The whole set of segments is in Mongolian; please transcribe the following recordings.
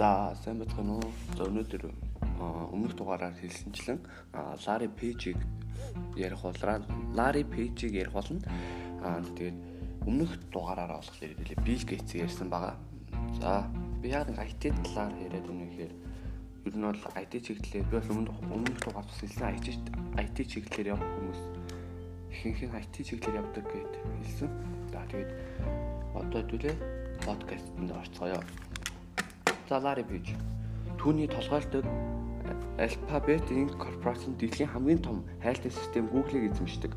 За сайн байна уу? За өнөөдөр өмнөх дугаараар хэлсэнчлэн Larry Page-ийг ярих болраа Larry Page-ийг ярих болно. Аа тэгээд өмнөх дугаараар болохоор хэлээ Bill Gates ярьсан байгаа. За би яг IT талаар яриад байна гэхээр ер нь бол IT чиглэлээр би бол өмнөх өмнөх дугаар хэлсэн IT IT чиглэлээр явах хүмүүс ихэнх нь IT чиглэлээр явдаг гэд хэлсэн. За тэгээд одоо хэдүүлээ подкастэнд орцгоё. Page түүний толгойлдог Alphabet Inc корпорац нь дэлхийн хамгийн том хайлтын систем Google-ийг эзэмшдэг.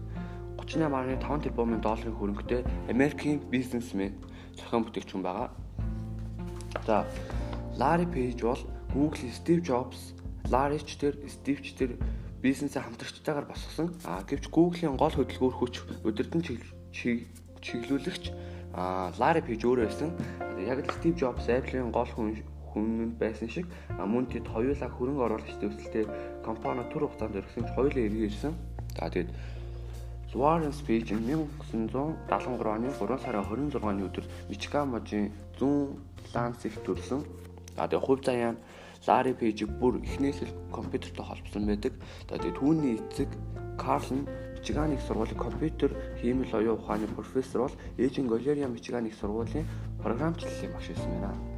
38.5 тэрбумын долларын хөрөнгөтэй Америкийн бизнесмен зохион бүтээгч хүн байгаа. За Larry Page бол Google Steve Jobs, Larry ч тэр Steve ч тэр бизнесээ хамтрагчтайгаар босгосон. А гэвч Google-ийн гол хөдөлгөөр хүч өдөртөн чиглүүлэгч Larry Page өөрөө байсан. Яг л Steve Jobs Apple-ийн гол хүн хүн байсан шиг мөн тэд хоёулаа хөрөнгө оруулагч төсөлтэй компани төр хугацаанд өргөсөн хоёулаа эргээрсэн. За тэгээд Warren Spage 1973 оны 3 сарын 26-ны өдөр Мичиган мужийн зүүн Лансих төрсөн. За тэгээд хувь заяа Larry Page бүр эхнээс л компьютертэй холбосон байдаг. За тэгээд түүний эцэг нь Мичиган их сургуулийн компьютер хиймэл оюун ухааны профессор бол ээжин Галерия Мичиган их сургуулийн програмчлалын багш байсан байна.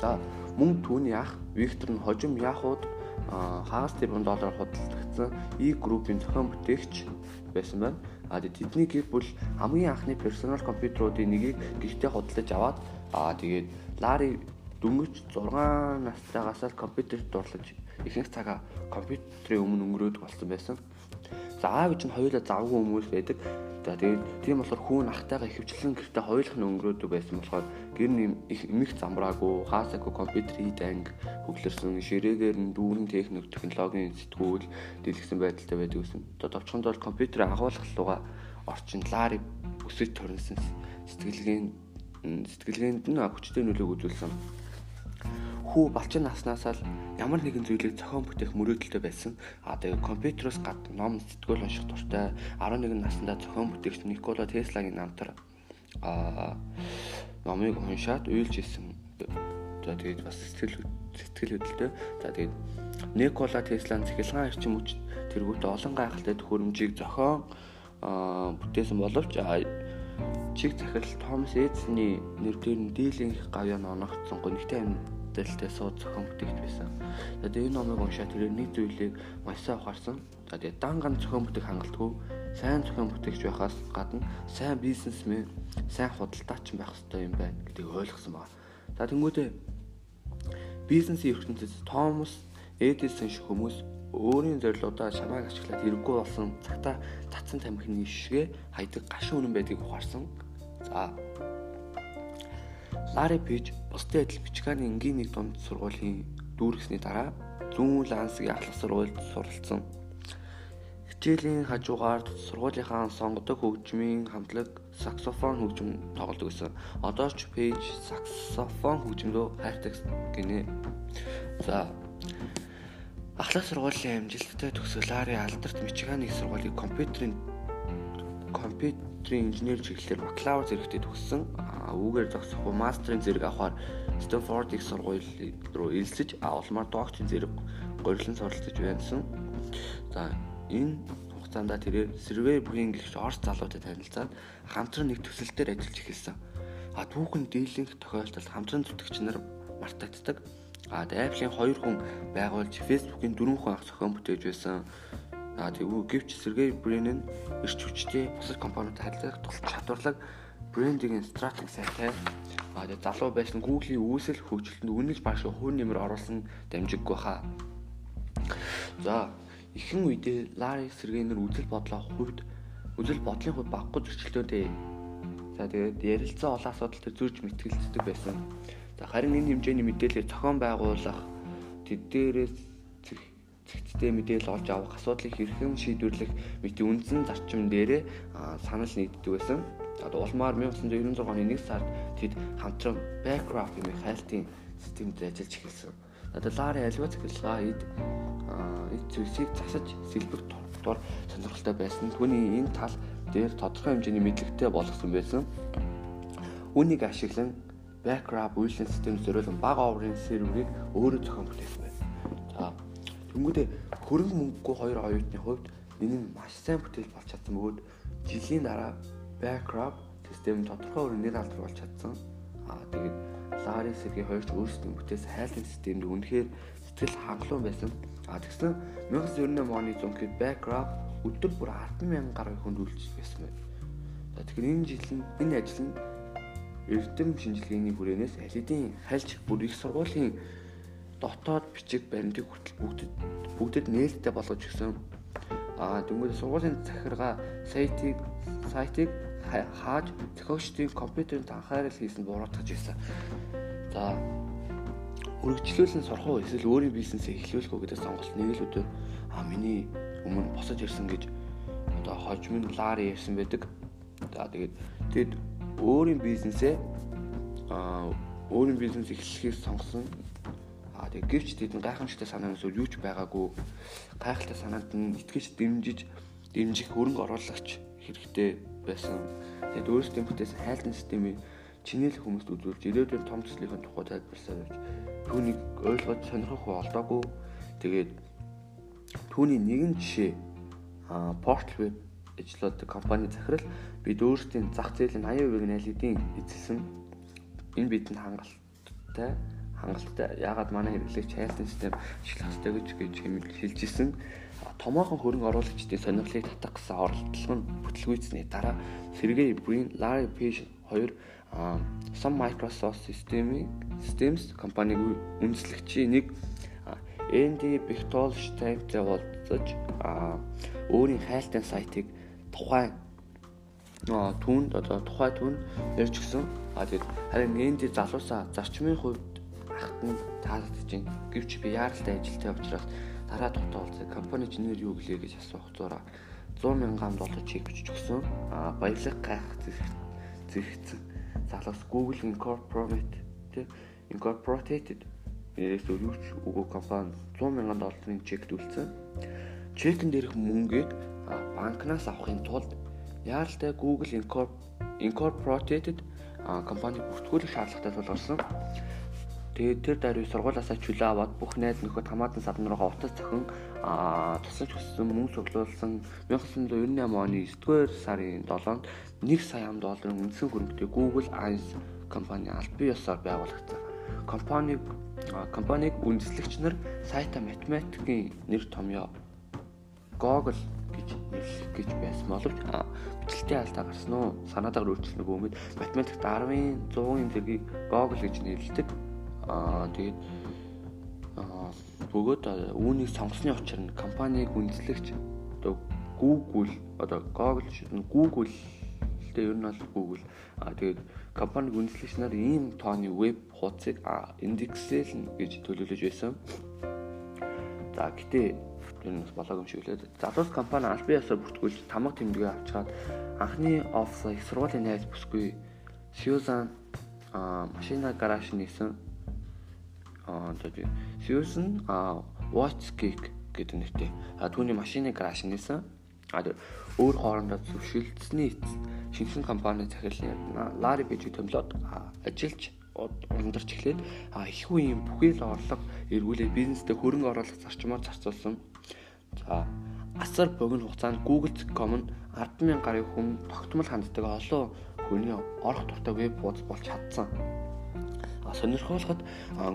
За мөн түүний ах Виктор нь хожим яхууд хагас тэрбум доллар худалдагдсан E группийн зохион бүтээгч байсан байна. А тэдний гэр бүл хамгийн анхны персонал компьютеруудын нэгийг гэртээ худалдаж аваад аа тэгээд Лари дөнгөж 6 настайгаас л компьютерт дурлаж ихэнх цагаа компьютерийн өмнө өнгөрөөд болсон байсан. За аав гэж нь хоёулаа завгүй хүмүүс байдаг. За тэгээд тийм болохоор хүүн ахтайгаа ихэвчлэн гэртээ хоёулах нь өнгөрөөдөг байсан болохоор гэр нь их эмх замбраагүй, хаасаагүй компьютер хийд анги хөглөрсөн, ширээгээр нь дүүрэн техник технологийн сэтгүүл дэлгэсэн байдалтай байдаг гэсэн. Одоо товчхонд бол компьютерийн агуулгах луга орчин лари өсөж төрнсөн сэтгэлгээнд сэтгэлгээнд нь хүчтэй нөлөөг үзүүлсэн хүү балчин наснаас л ямар нэгэн зүйлийг зохион бүтээх мөрөөдөлтэй байсан. А тэгээ компьютероос гад ном сэтгүүл унших дуртай 11 наснда зохион бүтээгч Никола Теслагийн намтар а номыг уншаад уйлж исэн. За тэгээд бас сэтгэл сэтгэл хөдлөлтөө. За тэгээд Никола Теслан цахилгаан эрчим хүч тэргүүтээ олон гайхалтай төхөөрөмжийг зохион бүтээсэн боловч чиг захирал Томас Эдисоны нэр дээр нь дийлэнх гавьяа ноногдсон гонигтай мэдээлэлтэй сууд зохион бүтээгч байсан. Тэгээд энэ номыг уншаад тэрээр нэг зүйлийг маш сайн ухаарсан. За тэгээд данган зохион бүтээх хангалтгүй сайн зохион бүтээгч байхаас гадна сайн бизнесмен, сайн худалдаач байх хэрэгтэй юм байна гэдгийг ойлгосон байна. За тэнгуүдээ бизнесийн ертөнцид Томас Эдисон шиг хүмүүс өөрийн зорилгоудаа шамааг ашиглаад хэрэггүй болсон цагта татсан тамхины шигэ хайдаг гашуун үнэн байдгийг ухаарсан. За Лари Пиж бусдын адил Мичиганы энгийн нэг дунд сургуулийн дүүргэсний дараа зүүн Лансгийн ахлах сургуульд суралцсан. Хичээлийн хажуугаар сургуулийнхаа сонгодог хөгжмийн хамтлаг саксофон хөгжим тоглодог гэсэн. Одоо ч Пиж саксофон хөгжмөдөө хайртай гинэ. За Ахлах сургуулийн амжилттай төгсгөл Лари алдарт Мичиганы сургуулийн компьютерийн компьютерийн инженер чиглэлээр бакалавр зэрэгтэй төгссөн үүгээр зогсохгүй мастрын зэрэг авахаар Стэнфорд их сургууль руу элсэж улмаар докторийн зэрэг горилон суралцж байсан. За энэ хугацаанд тэрээр Сервер Брин гэх Орос залуутай танилцаад хамтран нэг төсөлтөөр ажиллаж эхэлсэн. А түүхэн дийлэнх тохиолдолд хамтран зүтгэгч нар мартагддаг. А Apple-ийн хоёр хүн байгуулж Facebook-ийн дөрвөн хүн ах зохион бүтээж байсан. А тэгвэл гэвч Сергей Брин нь эрч хүчтэй бусад компаниудад харилцах чадварлаг брендинг стратеги сайтай а тэгээ залуу байсан Google-ийн үүсэл хөгжилтөнд үнэлж маш хувь нэмэр оруулсан дамжиггүй хаа. За ихэнх үедээ Larry Sergey-нэр үзэл бодлоо хувьд үзэл бодлын хувьд баггүй зөрчилтөөтэй. За тэгээд ярилцсан олон асуудал төр зөрж мэтгэлцдэг байсан. За харин энэ хэмжээний мэдээлэл зохион байгуулах тэдгээрээс зэгцтэй мэдээлэл олж авах асуудлыг хэрхэн шийдвэрлэх мэт үндсэн зарчим дээрээ санал нэгддэг байсан. Одоо улмаар 1996 оны 1 сард тэд хамтран Backcraft гэмээр хайлтын системд ажиллаж эхэлсэн. Одоо Лари альва цахилгаан эд эд зүйлсийг засаж сэлбэг дор сонирхолтой байсан. Түүний энэ тал дээр тодорхой хэмжээний мэдлэгтэй болгосон байсан. Үүнийг ашиглан backup үйлчлэн систем зориулсан бага оврын серверийг өөрөө зохион бүтээсэн байна. За тэнгүүдээ хөрөнгө мөнгөгүй хоёр оюутны хувьд энэ нь маш сайн бүтээл болж чадсан бөгөөд жилийн дараа backup систем тодорхой өрөө нэр алдар болж чадсан. Аа тэгээд Лари Сэргийн хоёрч өөрсдөө бүтээсэн хайлтын системд үнэхээр сэтгэл хангалуун байсан. Аа тэгсэн 1998 оны зөнхөд backup өдөр бүр 100000 гаруй хүнд үйлчлэж байсан байна. За тэгэхээр энэ жил нь энэ ажил нь эрдэм шинжилгээний хүрээнээс алидийн хальж бүр их сургуулийн дотоод бичиг баримтыг хүртэл бүгдэд бүгдэд нээлттэй болгож өгсөн. Аа дөнгөж сургуулийн захиргаа сайтыг сайтыг хааж зохиогчдын компьютерт анхаарал хийсэн буруутгаж байсан. За үргэлжлүүлэн сурах уу эсвэл өөрийн бизнесээ эхлүүлэх үү гэдэг сонголт нэг л өдөр а миний өмнө босож ирсэн гэж одоо хожим лари ярьсан байдаг. За тэгээд тэгэд өөрийн бизнесээ а өөрийн бизнес эхлэхийг сонгосон. А тэгээд гэвч тэдэн гайхамшигтай санаанаас юу ч байгаагүй гайхалтай санаанд нь итгэж дэмжиж дэмжих хөрөнгө оруулагч хэрэгтэй байсан. Тэгээд өөрсдөө бүтээсэн хайлтын системийг чинээл хүмүүст үзүүлж ирээдүйн том төслийн тухай тайлбарласаар явж түүнийг ойлгож сонирхох болдоогүй. Тэгээд түүний нэгэн жишээ а Portal Web ажлууд компани захирал бид өөрсдийн зах зээлийн 80%-ийг найлидын эзэлсэн. Энэ бидэнд хангалттай хангалттай. Яагаад манай хэрэглэгч хайлтын систем ашиглах хэрэгтэй гэж гэж хэлж исэн. Томоохон хөрөнгө оруулагчдын сонирхлыг татах гэсэн оролдлого нь бүтлгүйцсний дараа Сергей Брин, Larry Page хоёр Sun Microsoft System Systems компаниг үндэслэгчийн нэг Энди Бехтолштайнтай уулзаж өөрийн хайлтын сайтыг тухайн түүнд одоо тухай түүнд ярьж гисэн. А тэгээд харин Энди залуусаа зарчмын хувьд ахт нь таалагдж байна. Гэвч би яаралтай ажилтай учраас дараа тухтаа уулзах компани чинээр юу гэлээ гэж асуух зураа 100 мянган доллар чек бичиж өгсөн. А баялаг гайх зэрэгцэн залуус Google Incorporated Incorporated нэрээс өргөж өгөө компани 100 мянган долларын чек төлсөн. Чекэн дээрх мөнгийг банкнаас авахын тулд яаралтай Google Incorporated компани бүртгүүлэх шаардлагатай тулгарсан. Тэгээд тэр даруй сургуулиасаа чөлөө аваад бүх найз нөхөд хамаатан садан руугаа утас зохин тусалж хүссэн мөнгө цуглуулсан 1998 оны 9-р сарын 7-нд 1 сая долларын үндсэн хөрөнгөтэй Google Eyes компани аль бие ёсоор байгуулагдсан. Компаниг компаниг үндэслэгч нар сайта математикийн нэр томьёо Google гэж нэрлэх гэж байсан боловч бичлэлтийн алдаа гарсан уу? Санаагаар өөрчлөн нөгөө мэд математикт 10-ын 100-ын зэргийг Google гэж нэрлэдэг. Аа тэгээд бөгөөд үүнийг сонгосны учир нь компаниг үндэслэгч одоо Google одоо Google Google Гэхдээ ер нь бол Google аа тэгээд компани үндэслэгч нар ийм тооны веб хуудсыг индексэл гэж төлөвлөж байсан. За гэтээ ер нь болоог юм шиг лээ. Залуус компани аль бие ясаар бүртгүүлж тамга тэмдэглээ авчгаад анхны офс их сургуулийн найз бүсгүй Сьюзан машина гараж нээсэн тэгээд Сьюзан а Watch Geek гэдэг нэртэй. А түүний машины гараж нээсэн. А өөр хоорондоо зөвшөлдсөний шинхэн компани захирлын Лари бижиг томлоод ажиллаж ундарч эхлээд их үеийн бүхэл орлого эргүүлээ бизнестэй хөрөнгө оруулах зарчмаар зарцуулсан. За асар богино хугацаанд Google.com нь 100000 гаруй хүн тогтмол ханддаг олон хүний орох дуртай веб хуудас болж чадсан. А сонирхолтой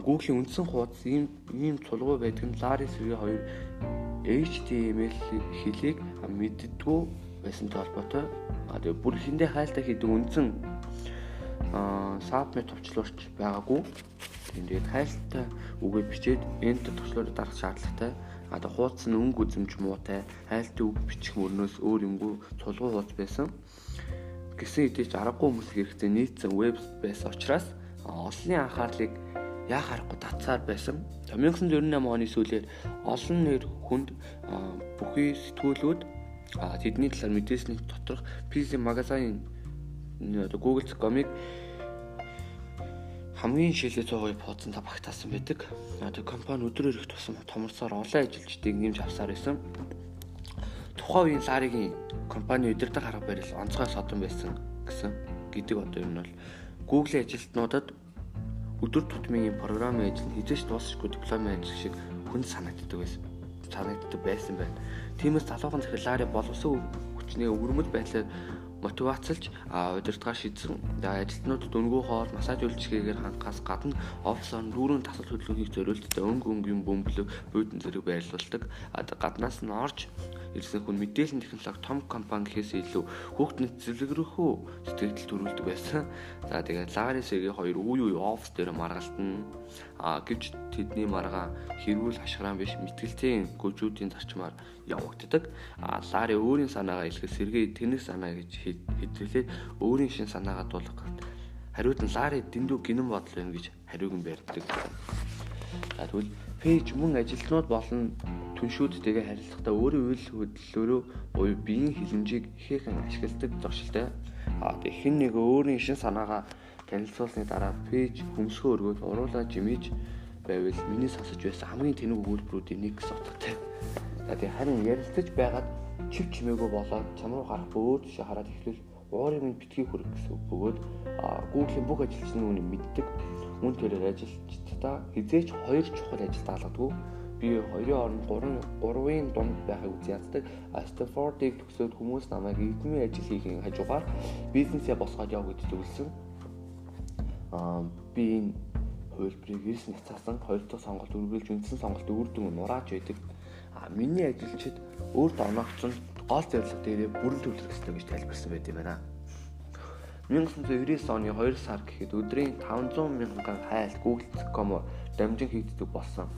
Google-ийн үндсэн хуудас ийм ийм цулгуу байдаг нь Siri хоёр HTML хэлийг мэддэггүй байсантай холбоотой А тэгээ бүр хиндэ хайлтаа хийдэг үндсэн сабмит товчлуурч байгаагүй. Тэгээд хайлттай үгээ бичээд enter товчлуурыг дарах шаардлагатай. А тэгээ хуудас нь өнгө үзэмж муутай, хайлттай үг бичих мөрнөөс өөр юмгүй цулгуу хуудас байсан. Гэсэн хэдий ч аргагүй хүмүүс хэрэгтэй нийцсэн веб байсан учраас олонний анхаарлыг яа харахгүй татсаар байсан. 1998 оны сүүлээр олон нэр хүнд бүхий сэтгүүлүүд тэдний талаар мэдээлсний доторх PC магазин Google.com-ыг хамгийн шилээ 100% хуудсан та багтаасан байдаг. Одоо компани өдрөөр их тусам томорсоор олон ажилчдыг нэмж авсаар байсан. Тухайн үеийн Ларигийн компани өдөртөг харга барил онцгой содон байсан гэсэн гэдэг одоо юм нь бол Google-ийн ажилтнуудад өдөр тутмын програмын ажил хизээч дуусахгүй дипломын ажил шиг хүн санагддаг байсан. санагддаг байсан байна. Тиймээс залуухан захирал Лари боловсон хүчний өвөрмөл байдлаар мотивацлж удирдгаар шийдсэн ажилтнууд дөнгөө хоол массаж үйлчилгээгээр хангахаас гадна офисоор дүүрэн тасал хөдөлгөөнийг зориулттай өнгө өнгийн бөмбөлөг буудан зэрэг байрлуулдаг. Гаднаас нь орж ирсэн хүн мэдээллийн технологи том компани гэхээс илүү хүүхд нэвтрүүлэг рүү сэтгэл төрүүлдэг байсан. За тэгээд Ларисгийн хоёр үе үе офис дээр маргалтна. А гэвч тэдний маргаа хэрүүл хашгираа биш мэтгэлцийн гүжүүдийн зарчмаар явагддаг. А Лари өөрийн санаагаа илгээс сэргээ тэнэг санаа гэж хэдрүүлээд өөрийн шин санаагаа дуулгахад хариуд нь Лари дэндүү гинэн бодол байна гэж хариуг нь барьдаг. За тэгвэл пэйж мөн ажилтнууд болон түншүүдтэйгээ харилцахдаа өөрийн үйл хөдлөлөөрөө буюу биеийн хилэмжийг ихээхэн ашигладаг зуршилтай. А тэгхэн нэг өөрийн шин санаагаа танилцуулсны дараа пэйж хөмсгөө өргөд уруулаа жимэж байвал миний сонсож байсан хамгийн тэнэг өгүүлбэрүүдийн нэг гэсэн утгатай. За тэг харин ярилцаж байгаад чив чимээгүй болоод чам руу гарах бөөд шиг хараад эхлэв уурын минь битгий хүрэх гэсэн үг бөгөөд Google-ийн бүх ажилчин үүнийг мэддэг. Мөн тэрээр ажилчдаа хизээч хоёр чухал ажил даалгадаг би хоёрын оронд 3 3-ын дунд байхыг үз яддаг. Stanford-ыг төгсөөд хүмүүс намайг эдмийн ажил хийхин хажуугаар бизнесээ босгоод яв гэж зөвлөсөн. Аа би энэ хувилбарыг эрс няцаасан хоёр дахь сонголт үргэлж үндсэн сонголт үр дүн нурааж байдаг. Аа миний ажилчид өөрт оногцсон гол зорилго дээрээ бүрэн төлөх ёстой гэж тайлбарсан байт юм байна. 1999 оны 2 сар гэхэд өдрийн 500 мянган хайлт Google.com дамжин хийгддэг болсон.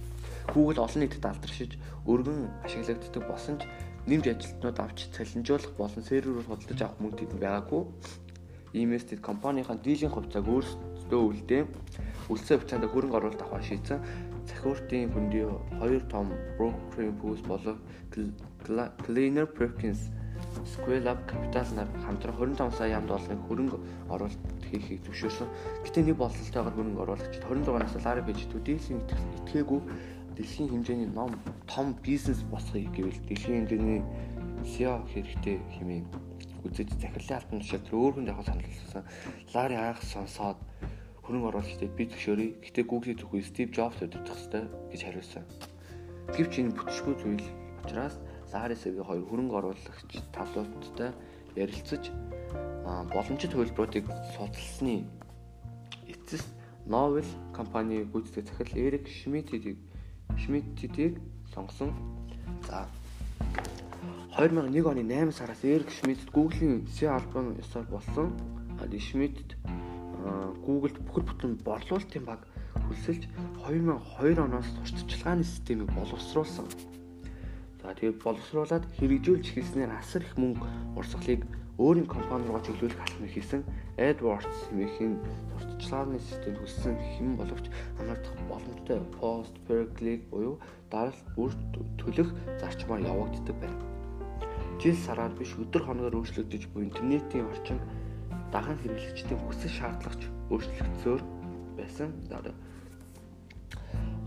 Google олон нийтэд алдаршиж өргөн ашиглагддаг болсон ч нэмж ажилтнууд авч цалинжуулах болон серверээр худалдаж авах мөнгө тэнд байгаагүй. Иймээс тэд компанийн дийлэн хувьцааг өөрсдөө үлдээн үлсээ хугацаанд хөрөнгө оруулалт авах шийдсэн. Захиуртын хөндий хоёр том brokering house болон Cleaner Perkins Scale Up Capital нар хамтран 25 сая ям долларын хөрөнгө оруулалт хийхийг зөвшөөрсөн. Гэтэ нэг бололтойгоор хөрөнгө оруулагчид 26 нас Larry Page төдийлөн итгээгүй дэлхийн хэмжээний ном том бизнес босхийг гэвэл дэлхийн хэмжээний SEO хэрэгтэй хэмээн үзэж захирлын албан тушаал өөр хүн яг санал хэлсэн. Лари анх сонсоод хөрөнгө оруулагчдад би зөвшөөрье. Гэтэ Google-ийн зөвхөн Steve Jobs өдөртөх хэрэгтэй гэж хариулсан. Гэвч энэ бүтшгүй зүйл учраас Лари Сегийн хоёр хөрөнгө оруулагч талуудтай ярилцаж боломжит хувилбаруудыг судалсны эцэст Novel компани гүйцэтгэх захирал Эрик Шмидтийг Шмидтийг сонгосон. За 2001 оны 8 сараас Эрик Шмидт Google-ийн SEO албан ёсоор болсон. Шмидт Google-д бүхэл бүтэн борлуулалтын баг хөлсөлж 2002 оноос туршлагын системийг боловсруулсан. За тэгээд боловсруулад хэрэгжүүлж эхэлснээр асар их мөнгө урсгалыг өөрийн компани руу чиглүүлэх алхам хийсэн AdWords хэмээхийн сурталчилгааны системд хүссэн хэм боловч хамаардах боломжтой post click буюу дараалал бүр төлөх зарчмаар явагддаг байна. Жил сараар биш өдөр хоногоор өөрчлөгдөж буй интернетийн орчин дахин хэрэглэгчдийн хүсэл шаардлагач өөрчлөгдсөөр байсан.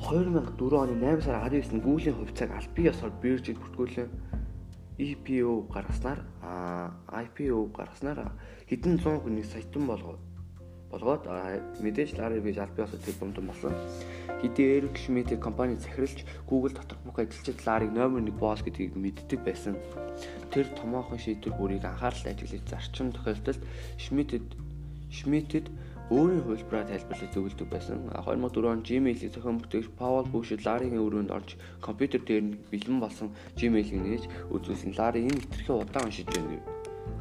2004 оны 8 сарын 19-нд Google-ийн хувьцааг аль бие ёсоор биржид бүртгүүлэн EPO гаргаснаар IPO гаргаснаар хэдэн 100 хүний саятан болгоо болгоод мэдээж Larry Page аль биесээ тэр бомдон болсон. Хэдий Eric Schmidt компани захиралж Google дотор бүх ажилчид Larry-г номер 1 боос гэдгийг мэддэг байсан. Тэр томоохон шийдвэр бүрийг анхаарал ажиглаж зарчим тохиолдолд Schmidt-д Schmidt-д өөрийн хувилбараа тайлбарлаж зөвлөдөг байсан. 2004 он Gmail-ийг зохион бүтээгч Paul Bush Larry-гийн өрөөнд орж компьютер дээр нь бэлэн болсон Gmail-ийг нээж үзүүлсэн. Larry энэ хитрхи удаан уншиж байна гэв.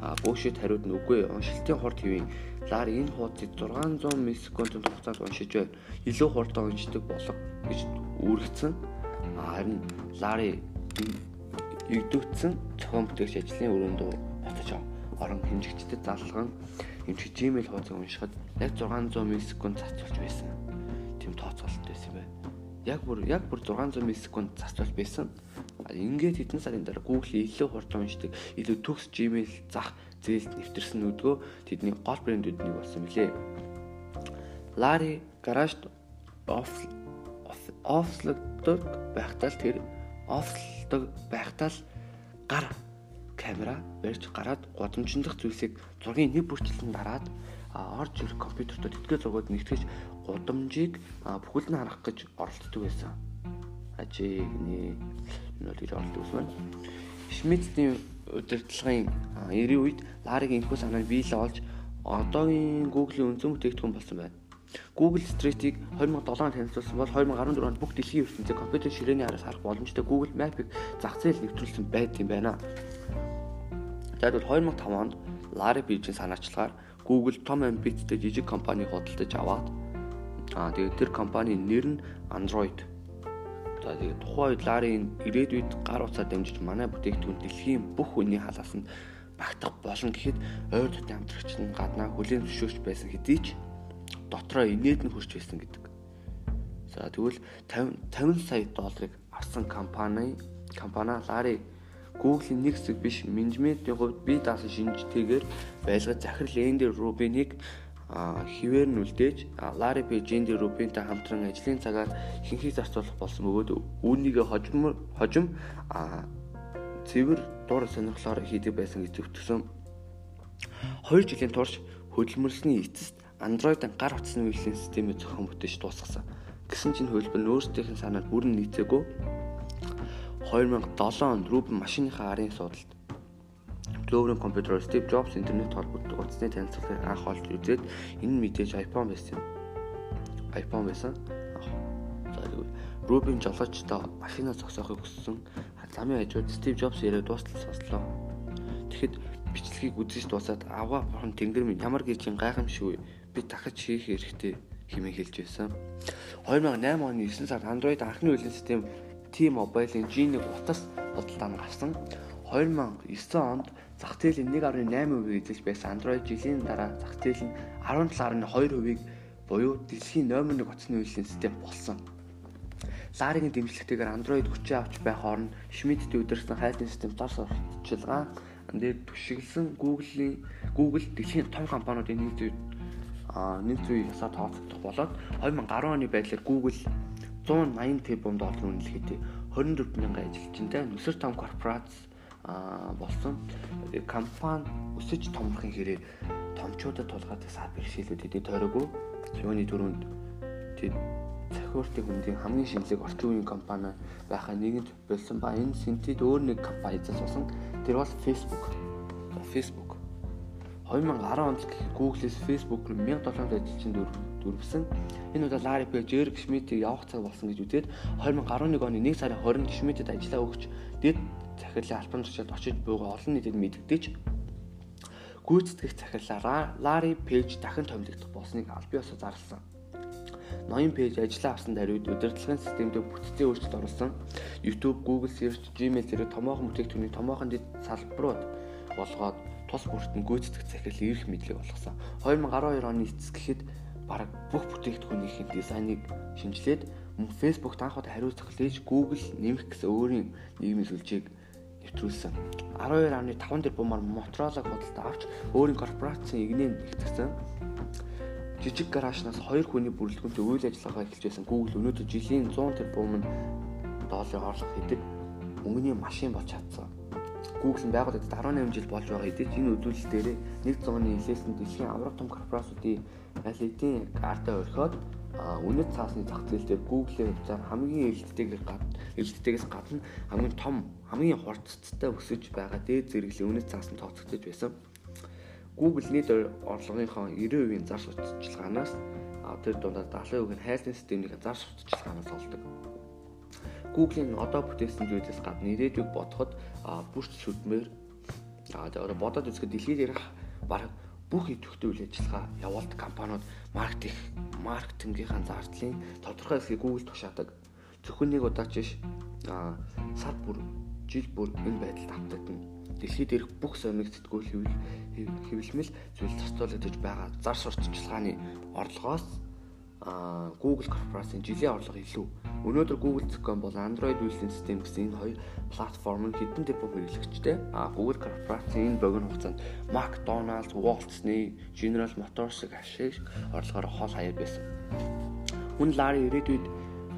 А Bush-д хариуд нь үгүй уншилтын хурд хэвэн. Larry энэ хуудсыг 600 миллисекундын хугацаанд уншиж байна. Илүү хурдан уншдаг болго гэж үүргэсэн. Харин Larry өгдөгдсөн зохион бүтээгч ажлын өрөөнд батж орон хэмжигчдэд залган эмчиг Gmail хуудсыг уншихад яг 600 миллисекунд зарцуулж байсан. Тим тооцоолт байсан байна. Яг бүр яг бүр 600 миллисекунд зарцуулж байсан. Ингээд хэдэн сарын дараа Google илүү хурдан уншдаг, илүү төгс Gmail зах зээлд нэвтэрсэн нүдгөө тэдний гол брэндүүд нэг болсон билээ. Larry гаражд офслогдог байхдаа л тэр офслдог байхдаа л гар камера барьж гараад гудамжиндах зүйлсийг зургийн нэг бүрчлэн дараад орж ирэх компьютерт тэтгэл зургууд нэгтгэж гудамжийг бүхэлд нь харах гэж оролддог байсан. Ажиг нэ нөл гэж оролддог байсан. Шмидтийн удирдлагын 90-ийн үед Лариг энэхүү санааг биелэл олж одоогийн Google-ийн үнцэн бүтээгдэхүүн болсон байна. Google Street-ийг 2007 онд танилцуулсан бол 2014 онд бүх дэлхийн ертөнцийн компьютер ширээний араас харах боломжтой Google Map-ыг зах зээл нэвтрүүлсэн байт юм байна. За тэгвэл 2005 онд Larry Page-ийн санаачлагаар Google том амбицтай жижиг компаниг худалдаж аваад аа тэгээд тэр компанийн нэр нь Android. За тэгээд тухайн үед Larry-ийн ирээдүйд гар утсаар дамжиж манай бүтээгдэхүүн дэлхийн бүх хүний халаас нь багтах болно гэхэд ойр дотны хамтрагч нь гаднаа хүлээн зөвшөөрч байсан хэдий ч дотроо инээд нь хүрч байсан гэдэг. За тэгвэл 50 50 сая долларыг авсан компани компани Larry Google-ийн нэг хэсэг биш менежментийн хувьд бие даасан шинжтэйгээр байлгаж захирал Энди Рубиныг хിവэр нь үлдээж Larry Page Энди Рубинтай хамтран ажлын цагаар ихэнхийг зарцуулах болсон бөгөөд үүнийг хожим хожим цэвэр дур сонирхлоор хийдэг байсан гэж зөвтгсөн. 2 жилийн турш хөдөлмөрлсөний эцэст Android-ын гар утасны үйлчлэлийн системийг зохион бүтээж дуусгасан. Гэсэн чинь хөлбөр нь өөрсдийнх нь санаанд бүрэн нийцээгүй 2007 онд Рубен машиныхаа арын судалт Global компьютер Steve Jobs интернет холбогддог утасны танилцуулгыг анх олж үзээд энэ мэдээж iPhone байсан. iPhone байсан. Рубен жолоочтой машина зогсоохыг хүссэн. Замын хажууд Steve Jobs яриад дуустал сонслоо. Тэгэхэд бичлэгийг үзэж дуусаад аваа бурхан тэнгэр минь ямар гэрчийн гайхамшиг би дахиж хийх хэрэгтэй хэмээн хэлж байсан. 2008 оны 9 сард Android анхны үйлдвэрлэлийн систем T-Mobile-ийн G1 утас худалдаанд гарсан. 2009 онд зах зээлийн 1.8% эзэлж байсан Android жилийн дараа зах зээл нь 17.2%-ийг буюу дэлхийн номер 1 утасны үйлдвэрлэлийн систем болсон. Ларигийн дэмжлэгтэйгээр Android хүчээ авч байх хооронд Schmidt-ийн удирдсан хайлтын систем зар сурталчилгаан дээр түшиглсэн Google-ийн Google дэлхийн том компаниудын нэг зүйл а нэг зүйл ясаа тооцогдох болоод 2010 оны байдлаар Google 180 тэрбум доллар үнэлгээтэй 24 мянган ажилчинтай нүсэр том корпорац болсон. Компани өсөж томрохын хэрэг томчуудад тулгаатай сар бэрхшээлүүд эдийн тойроогүй. Юуны төрөнд тэд захиуртын хөндийн хамгийн шинэлэг орчин үеийн компани байхаа нэгэнт болсон ба энэ синтед өөр нэг компани эзэлсэн. Тэр бол Facebook. Facebook 2010 онд Google-с Facebook руу 1700 ажилчин дөрвсөн. Энэ удаа Larry Page, Eric Schmidt-ийг явах цаг болсон гэж үзээд 2011 оны 1 сарын 20-нд Schmidt-д ажиллаа өгч дэд захирлын албан тушаалд очиж буйгаа олон нийтэд мэддэж гүйцэтгэх захирлаараа Larry Page дахин томилогдох болсныг аль биесээ зарласан. Ноён пэйж ажиллаа авсан даруйд удирдлагын системд бүтцийн өөрчлөлт оруулсан. YouTube, Google Search, Gmail зэрэг томоохон бүтээгдэхүүний томоохон дэд салбарууд болгоод тус бүртэн гүйцэтгэх захирал эрх мэдлэг болгосон. 2012 оны эцэсгэхэд бараг бүх бүтээгдэхүүнийхээ дизайныг шинжилээд мөн Facebook анх удаа хариу захиалж Google нэмэх гэсэн өөрийн нийгмийн сүлжээг нэвтрүүлсэн. 12.5 тэрбумаар Motorola худалдаа авч өөрийн корпорацийн игнээ нэгтгэсэн. Жижиг гаражнаас хоёр хүний бүрэлдэхүүнтэй үйл ажиллагаа эхэлж байсан Google өнөөдөр жилийн 100 тэрбум доллар орлого хийдэг мөнгөний машин болж чадсан. Google нь байгуулагдаад 18 жил болж байгаа хэдий ч энэ үзүүлэлт дээр нэг зууны илээсэн дэлхийн авраг том корпорациудын аль хэдийн карта өрхөд үнэт цаасны зах зээл дээр Google-ийн хувьцаар хамгийн эрэлттэйгээр гадна эрэлттэйгээс гадна хамгийн том хамгийн хурцтай өсөж байгаа дээд зэрэглэлийн үнэт цаас нь тооцогдож байсан. Google нийт орлогынхоо 90%-ийн зар сурталчилгаанаас тэр дундаа 70% нь хайлтын системийн зар сурталчилгаанаас олдог. Google-ийн одоо бүтээсэн зүйлээс гадна ирээдүйг бодоход бүрч аа тэгээ бодоод үзэхэд дэлхийд ярих бараг бүх идэвхтэй үйл ажиллагаа явуулдаг компаниуд маркетинг маркетингийнхаа зардлын тодорхой хэсгийг Google тушаадаг. Зөвхөн нэг удаач биш аа сар бүр жил бүр энэ байдалд автагдана. Дэлхийд ирэх бүх сониг сэтгүүл хэвлэмэл зүйл зарцуулагдаж байгаа зар сурталчилгааны орлогоос Google корпорацийн жилийн орлого илүү. Өнөөдөр Google.com бол Android үйлдвэрлэлийн систем гэсэн энэ хоёр платформ нь хэдэн тэрбум хэрэглэгчтэй. А Google корпорацийн энэ богино хугацаанд McDonald's, Walt Disney, General Motors-ыг ашиг орлогоор хол хаяа байсан. Хүн Larry ирээдүйд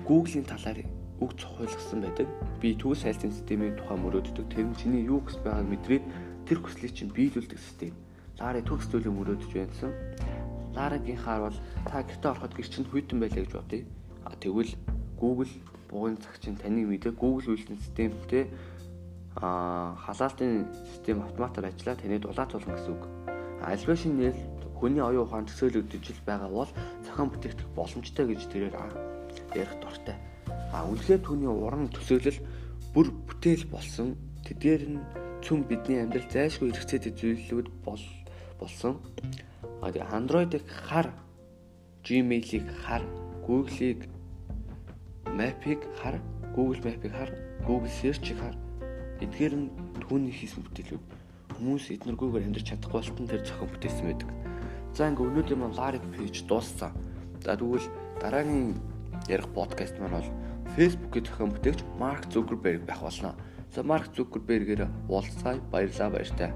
Google-ийн талаар үг цохиулгасан байдаг. Би төгс сайлтын системийн тухай мөрөөддөг. Тэр нь чиний юу гэж байгааг мэдрээд тэр хүслийг чинь биелүүлдэг систем. Larry төгс төлөв мөрөөдөж байсан. Laraгийн-хаар бол та гэртээ ороход гэр чинь хүйтэн байлаа гэж бодъё. А тэгвэл Google бугын цаг чинь таныг мэдээ Google үйлдвэрлэлийн системтэй а халаалтын систем автоматар ажиллаа таны дулаацуулна гэсэн үг. Альва шин нэл хүний оюун ухаан төсөөлөгдөж байгаа бол зохион бүтээгдэх боломжтой гэж тэрээр ярих дуртай. А үнэхээр түүний уран төсөөлөл бүр бүтээл болсон тэдгээр нь цөм бидний амьдрал зайлшгүй хэрэгцээтэй зүйлүүд бол болсон. А тэгээ Android-ыг хар, Gmail-ийг хар, Google-ийг Map-ыг хар, Google Map-ыг хар, Google Search-ийг хар. Эдгээр нь түүний хийсэн бүтээлүүд. Хүмүүс эднэргүйгээр амьдрч чадахгүй болтон тэр зохион бүтээсэн байдаг. За ингээ өнөөдөр маань Laric page дууссан. За тэгвэл дараагийн ярих подкаст маань бол Facebook-ийн зохион бүтээгч Марк Зукерберг байх болно. За Марк Зукербергээр уулзцай баярлалаа баяртай.